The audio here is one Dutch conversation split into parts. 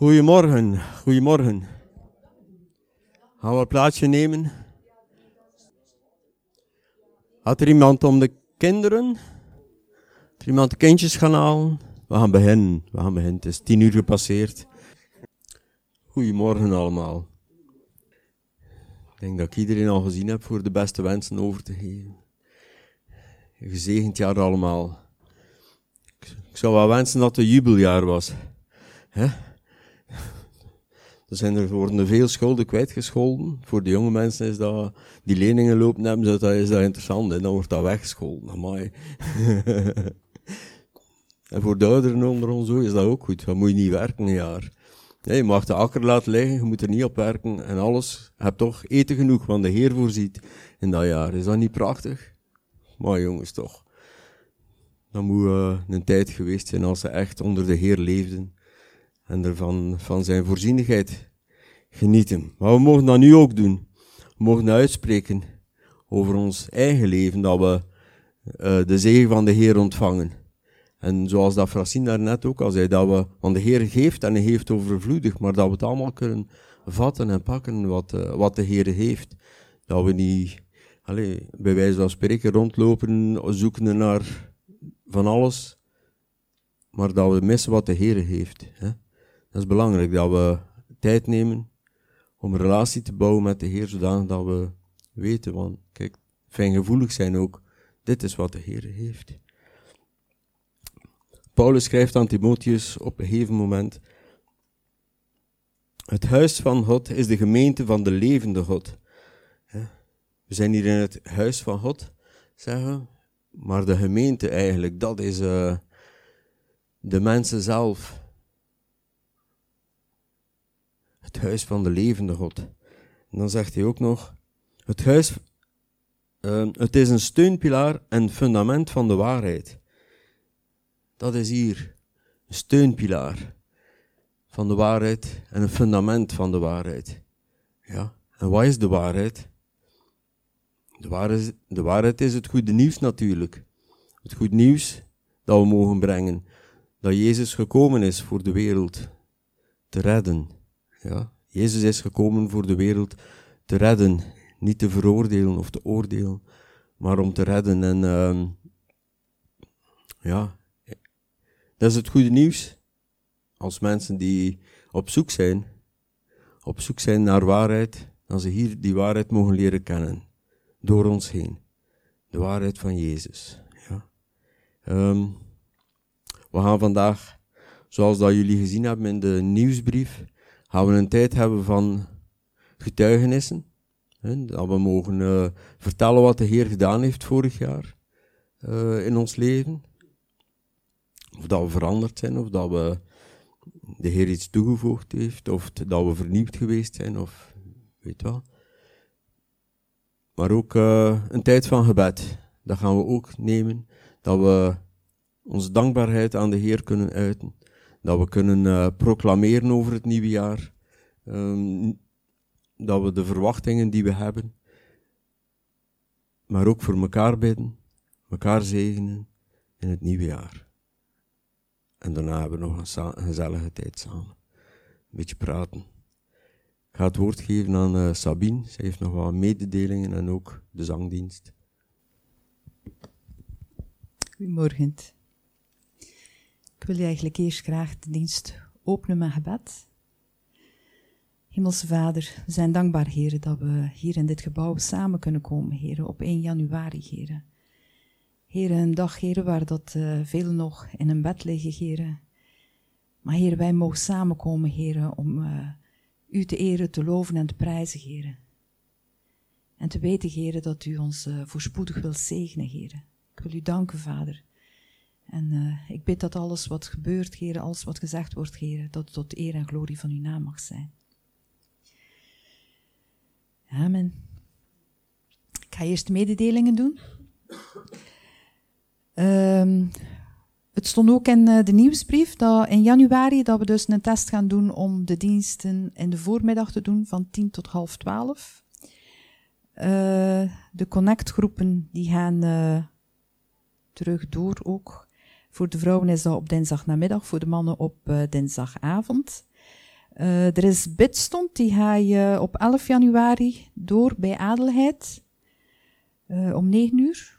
Goedemorgen, goedemorgen. Gaan we een plaatsje nemen? Had er iemand om de kinderen? Had er iemand de kindjes gaan halen? We gaan beginnen, we gaan beginnen. Het is tien uur gepasseerd. Goedemorgen allemaal. Ik denk dat ik iedereen al gezien heb voor de beste wensen over te geven. Een gezegend jaar allemaal. Ik zou wel wensen dat het een jubeljaar was. Hè? Er zijn er worden veel schulden kwijtgescholden. Voor de jonge mensen is dat, die leningen lopen hebben, dat is dat interessant. En dan wordt dat weggescholden. En voor de ouderen onder ons is dat ook goed. Dan moet je niet werken een jaar. Je mag de akker laten liggen, je moet er niet op werken en alles. Je hebt toch eten genoeg, want de Heer voorziet in dat jaar. Is dat niet prachtig? Maar jongens, toch. Dan moet uh, een tijd geweest zijn als ze echt onder de Heer leefden en ervan van zijn voorzienigheid genieten. Maar we mogen dat nu ook doen. We mogen uitspreken over ons eigen leven, dat we uh, de zegen van de Heer ontvangen. En zoals dat Francine daarnet ook al zei, dat we, want de Heer geeft en hij heeft overvloedig, maar dat we het allemaal kunnen vatten en pakken wat, uh, wat de Heer heeft. Dat we niet, allez, bij wijze van spreken, rondlopen, zoeken naar van alles, maar dat we missen wat de Heer heeft. Hè? Dat is belangrijk, dat we tijd nemen om een relatie te bouwen met de Heer, zodanig dat we weten, want kijk, fijngevoelig zijn ook, dit is wat de Heer heeft. Paulus schrijft aan Timotheus op een gegeven moment, het huis van God is de gemeente van de levende God. We zijn hier in het huis van God, zeggen maar de gemeente eigenlijk, dat is uh, de mensen zelf. Het huis van de levende God. En dan zegt hij ook nog, het huis, uh, het is een steunpilaar en fundament van de waarheid. Dat is hier een steunpilaar van de waarheid en een fundament van de waarheid. Ja, en wat is de waarheid? De waarheid, de waarheid is het goede nieuws natuurlijk. Het goede nieuws dat we mogen brengen. Dat Jezus gekomen is voor de wereld te redden. Ja, Jezus is gekomen voor de wereld te redden. Niet te veroordelen of te oordelen, maar om te redden. En uh, ja, dat is het goede nieuws. Als mensen die op zoek zijn, op zoek zijn naar waarheid, dan ze hier die waarheid mogen leren kennen. Door ons heen. De waarheid van Jezus. Ja. Um, we gaan vandaag, zoals dat jullie gezien hebben in de nieuwsbrief, gaan we een tijd hebben van getuigenissen. Hè, dat we mogen uh, vertellen wat de Heer gedaan heeft vorig jaar uh, in ons leven. Of dat we veranderd zijn, of dat we de Heer iets toegevoegd heeft, of dat we vernieuwd geweest zijn, of weet wel. Maar ook uh, een tijd van gebed. Dat gaan we ook nemen. Dat we onze dankbaarheid aan de Heer kunnen uiten. Dat we kunnen uh, proclameren over het nieuwe jaar. Um, dat we de verwachtingen die we hebben. Maar ook voor elkaar bidden. elkaar zegenen in het nieuwe jaar. En daarna hebben we nog een, gezellige tijd samen. Een beetje praten. Ik ga het woord geven aan uh, Sabine. Zij heeft nog wat mededelingen en ook de zangdienst. Goedemorgen. Ik wil je eigenlijk eerst graag de dienst openen met gebed. Hemelse Vader, we zijn dankbaar, heren, dat we hier in dit gebouw samen kunnen komen, heren, op 1 januari, heren. Heren, een dag, heren, waar dat uh, velen nog in een bed liggen, heren. Maar heren, wij mogen samenkomen, heren, om uh, u te eren, te loven en te prijzen, heren. En te weten, heren, dat u ons uh, voorspoedig wilt zegenen, heren. Ik wil u danken, Vader. En ik bid dat alles wat gebeurt, heren, alles wat gezegd wordt, heren, dat het tot eer en glorie van uw naam mag zijn. Amen. Ik ga eerst mededelingen doen. Um, het stond ook in uh, de nieuwsbrief dat in januari dat we dus een test gaan doen om de diensten in de voormiddag te doen van 10 tot half 12. Uh, de connectgroepen die gaan terug door ook. Voor de vrouwen is dat op dinsdagnamiddag, voor de mannen op dinsdagavond. Uh, er is bidstond, die ga je op 11 januari door bij Adelheid uh, om 9 uur.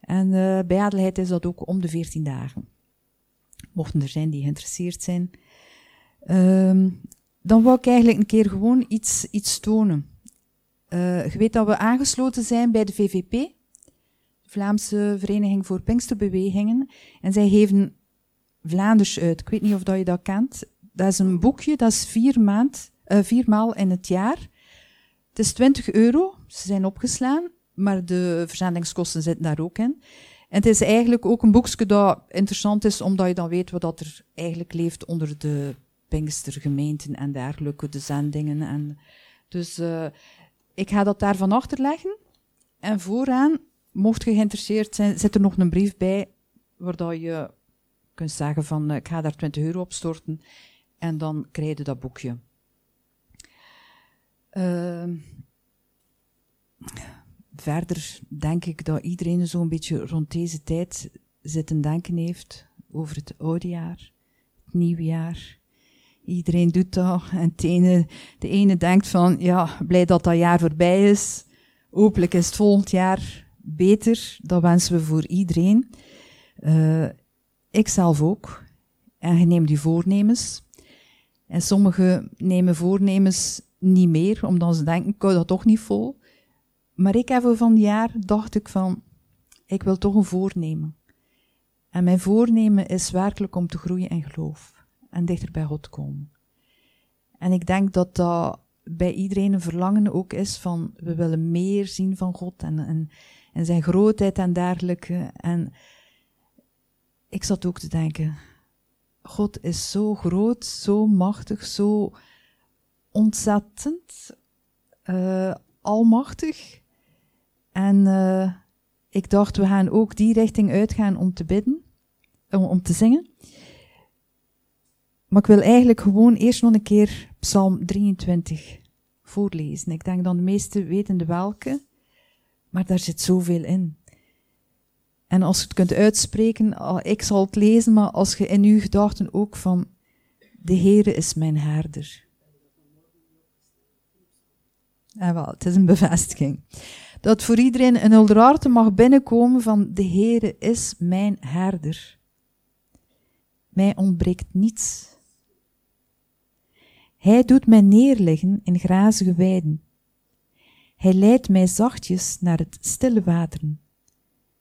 En bij Adelheid is dat ook om de 14 dagen. Mochten er zijn die geïnteresseerd zijn. Ehm, dan wou ik eigenlijk een keer gewoon iets, iets tonen. je weet dat we aangesloten zijn bij de VVP, Vlaamse Vereniging voor Pinksterbewegingen. En zij geven Vlaanders uit. Ik weet niet of dat je dat kent. Dat is een boekje, dat is vier, maand, uh, maal in het jaar. Het is 20 euro, ze zijn opgeslaan, maar de verzendingskosten zitten daar ook in. En het is eigenlijk ook een boekje dat interessant is, omdat je dan weet wat er eigenlijk leeft onder de Pinkstergemeenten en dergelijke, de zendingen. En dus uh, ik ga dat daarvan achterleggen. En vooraan, mocht je geïnteresseerd zijn, zit er nog een brief bij, waar dat je kunt zeggen van, uh, ik ga daar 20 euro op storten en dan krijg je dat boekje. Uh, verder denk ik dat iedereen zo'n beetje rond deze tijd zitten denken heeft over het oude jaar, het nieuwe jaar. Iedereen doet dat. En de ene denkt van, ja, blij dat dat jaar voorbij is. Hopelijk is het volgend jaar beter. Dat wensen we voor iedereen. Uh, ik zelf ook. En je neemt die voornemens. En sommigen nemen voornemens niet meer, omdat ze denken, ik hou dat toch niet vol. Maar ik heb van het jaar, dacht ik van, ik wil toch een voornemen. En mijn voornemen is werkelijk om te groeien in geloof. En dichter bij God komen. En ik denk dat dat bij iedereen een verlangen ook is van, we willen meer zien van God en, en, en zijn grootheid en dergelijke. En ik zat ook te denken, God is zo groot, zo machtig, zo ontzettend, uh, almachtig. En uh, ik dacht, we gaan ook die richting uitgaan om te bidden, om, om te zingen. Maar ik wil eigenlijk gewoon eerst nog een keer Psalm 23 voorlezen. Ik denk dan de meesten weten de welke, maar daar zit zoveel in. En als je het kunt uitspreken, ik zal het lezen, maar als je in uw gedachten ook van, de Heere is mijn herder. En wel, het is een bevestiging. Dat voor iedereen een hulderarte mag binnenkomen van, de Heere is mijn herder. Mij ontbreekt niets. Hij doet mij neerliggen in grazige weiden. Hij leidt mij zachtjes naar het stille wateren.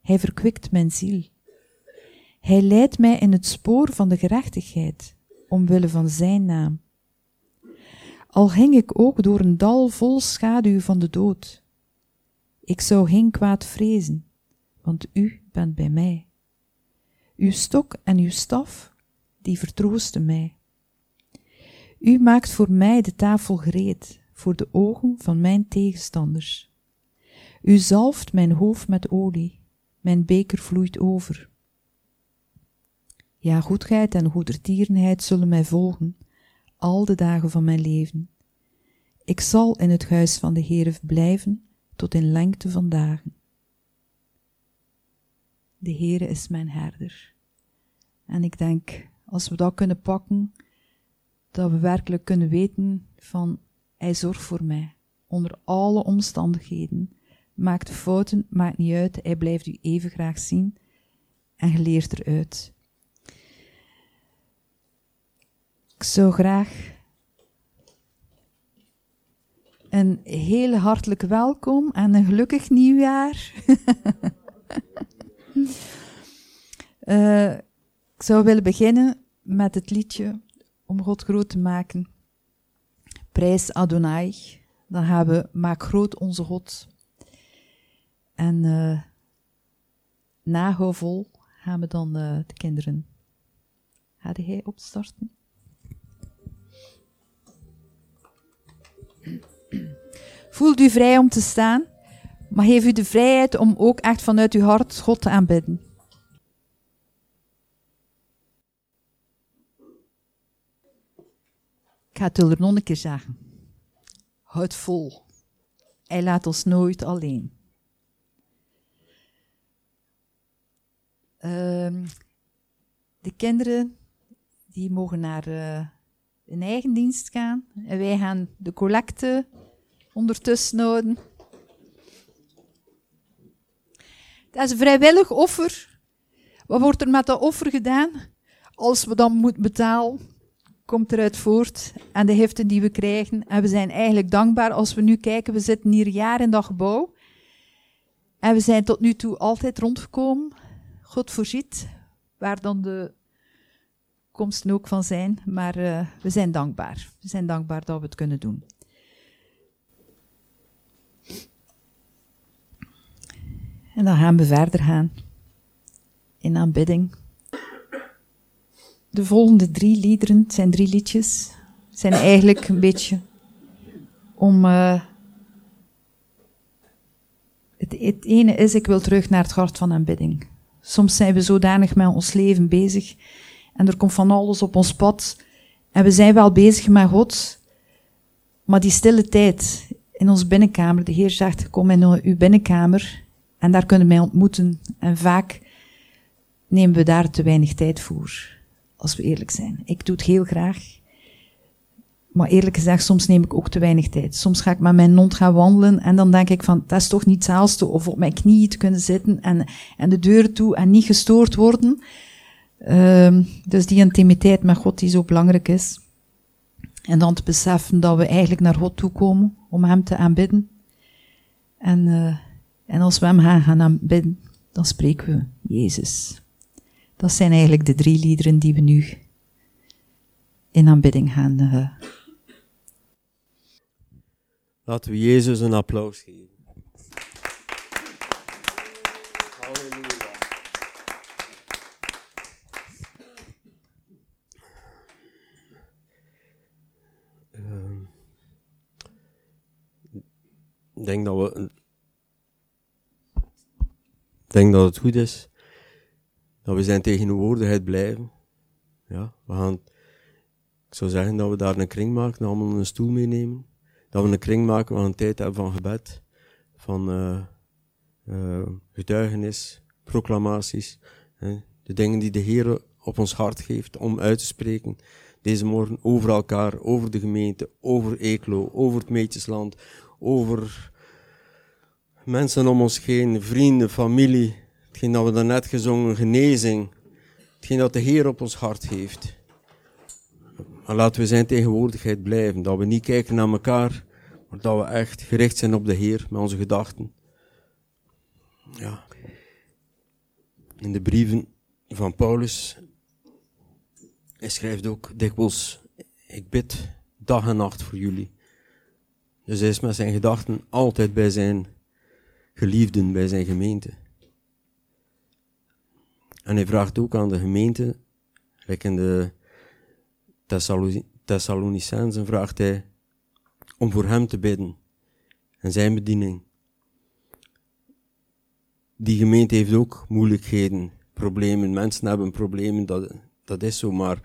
Hij verkwikt mijn ziel. Hij leidt mij in het spoor van de gerechtigheid, omwille van zijn naam. Al ging ik ook door een dal vol schaduw van de dood. Ik zou geen kwaad vrezen, want u bent bij mij. Uw stok en uw staf, die vertroosten mij. U maakt voor mij de tafel gereed, voor de ogen van mijn tegenstanders. U zalft mijn hoofd met olie mijn beker vloeit over. Ja, goedheid en goedertierenheid zullen mij volgen, al de dagen van mijn leven. Ik zal in het huis van de Heer blijven tot in lengte van dagen. De Heere is mijn herder. En ik denk, als we dat kunnen pakken, dat we werkelijk kunnen weten van, Hij zorgt voor mij, onder alle omstandigheden, Maakt fouten, maakt niet uit. Hij blijft u even graag zien en je leert eruit. Ik zou graag een hele hartelijk welkom en een gelukkig nieuwjaar. uh, ik zou willen beginnen met het liedje om God groot te maken. Prijs Adonai. Dan gaan we Maak groot onze God. En uh, na Hovol gaan we dan uh, de kinderen. Ga hij opstarten? Voelt u vrij om te staan, maar geef u de vrijheid om ook echt vanuit uw hart God te aanbidden. Ga het er nog een keer zeggen. Houd vol. Hij laat ons nooit alleen. Um, de kinderen die mogen naar uh, in eigen dienst gaan. En wij gaan de collecte ondertussen houden. Dat is een vrijwillig offer. Wat wordt er met dat offer gedaan? Als we dan moeten betalen, komt eruit voort en de heften die we krijgen. En we zijn eigenlijk dankbaar als we nu kijken. We zitten hier jaar in dat gebouw. En we zijn tot nu toe altijd rondgekomen. God voorziet waar dan de komsten ook van zijn. Maar uh, we zijn dankbaar. We zijn dankbaar dat we het kunnen doen. En dan gaan we verder gaan in aanbidding. De volgende drie liederen, het zijn drie liedjes, zijn eigenlijk een beetje om. Uh, het, het ene is, ik wil terug naar het hart van aanbidding. Soms zijn we zodanig met ons leven bezig en er komt van alles op ons pad en we zijn wel bezig met God, maar die stille tijd in ons binnenkamer, de Heer zegt, kom in uw binnenkamer en daar kunnen wij ontmoeten en vaak nemen we daar te weinig tijd voor, als we eerlijk zijn. Ik doe het heel graag. Maar eerlijk gezegd, soms neem ik ook te weinig tijd. Soms ga ik met mijn hond gaan wandelen en dan denk ik van, dat is toch niet hetzelfde. Of op mijn knieën te kunnen zitten en, en de deur toe en niet gestoord worden. Um, dus die intimiteit met God die zo belangrijk is. En dan te beseffen dat we eigenlijk naar God toe komen om Hem te aanbidden. En, uh, en als we Hem gaan, gaan aanbidden, dan spreken we Jezus. Dat zijn eigenlijk de drie liederen die we nu in aanbidding gaan. Uh... Laten we Jezus een applaus geven. Uh, ik denk dat we. Ik denk dat het goed is dat we zijn tegenwoordigheid blijven. Ja, we gaan, ik zou zeggen dat we daar een kring maken, allemaal een stoel meenemen. Dat we een kring maken waar een tijd hebben van gebed, van uh, uh, getuigenis, proclamaties. Hè, de dingen die de Heer op ons hart geeft om uit te spreken. Deze morgen over elkaar, over de gemeente, over Eeklo, over het Meetjesland, over mensen om ons heen, vrienden, familie, Hetgeen dat we daarnet gezongen, genezing. Hetgeen dat de Heer op ons hart heeft. Maar laten we zijn tegenwoordigheid blijven. Dat we niet kijken naar elkaar, maar dat we echt gericht zijn op de Heer met onze gedachten. Ja. In de brieven van Paulus, hij schrijft ook dikwijls, ik bid dag en nacht voor jullie. Dus hij is met zijn gedachten altijd bij zijn geliefden, bij zijn gemeente. En hij vraagt ook aan de gemeente, like in de Thessalonicensen, vraagt hij om voor hem te bidden en zijn bediening. Die gemeente heeft ook moeilijkheden, problemen. Mensen hebben problemen, dat, dat is zo. Maar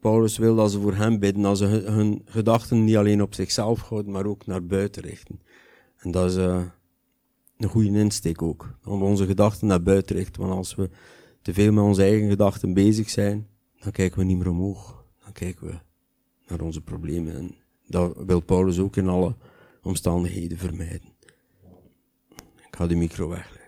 Paulus wil dat ze voor hem bidden, dat ze hun, gedachten niet alleen op zichzelf houden, maar ook naar buiten richten. En dat is uh, een goede insteek ook. Om onze gedachten naar buiten richten. Want als we te veel met onze eigen gedachten bezig zijn, dan kijken we niet meer omhoog. Dan kijken we naar onze problemen. En dat wil Paulus ook in alle omstandigheden vermijden. Ik ga de micro wegleggen.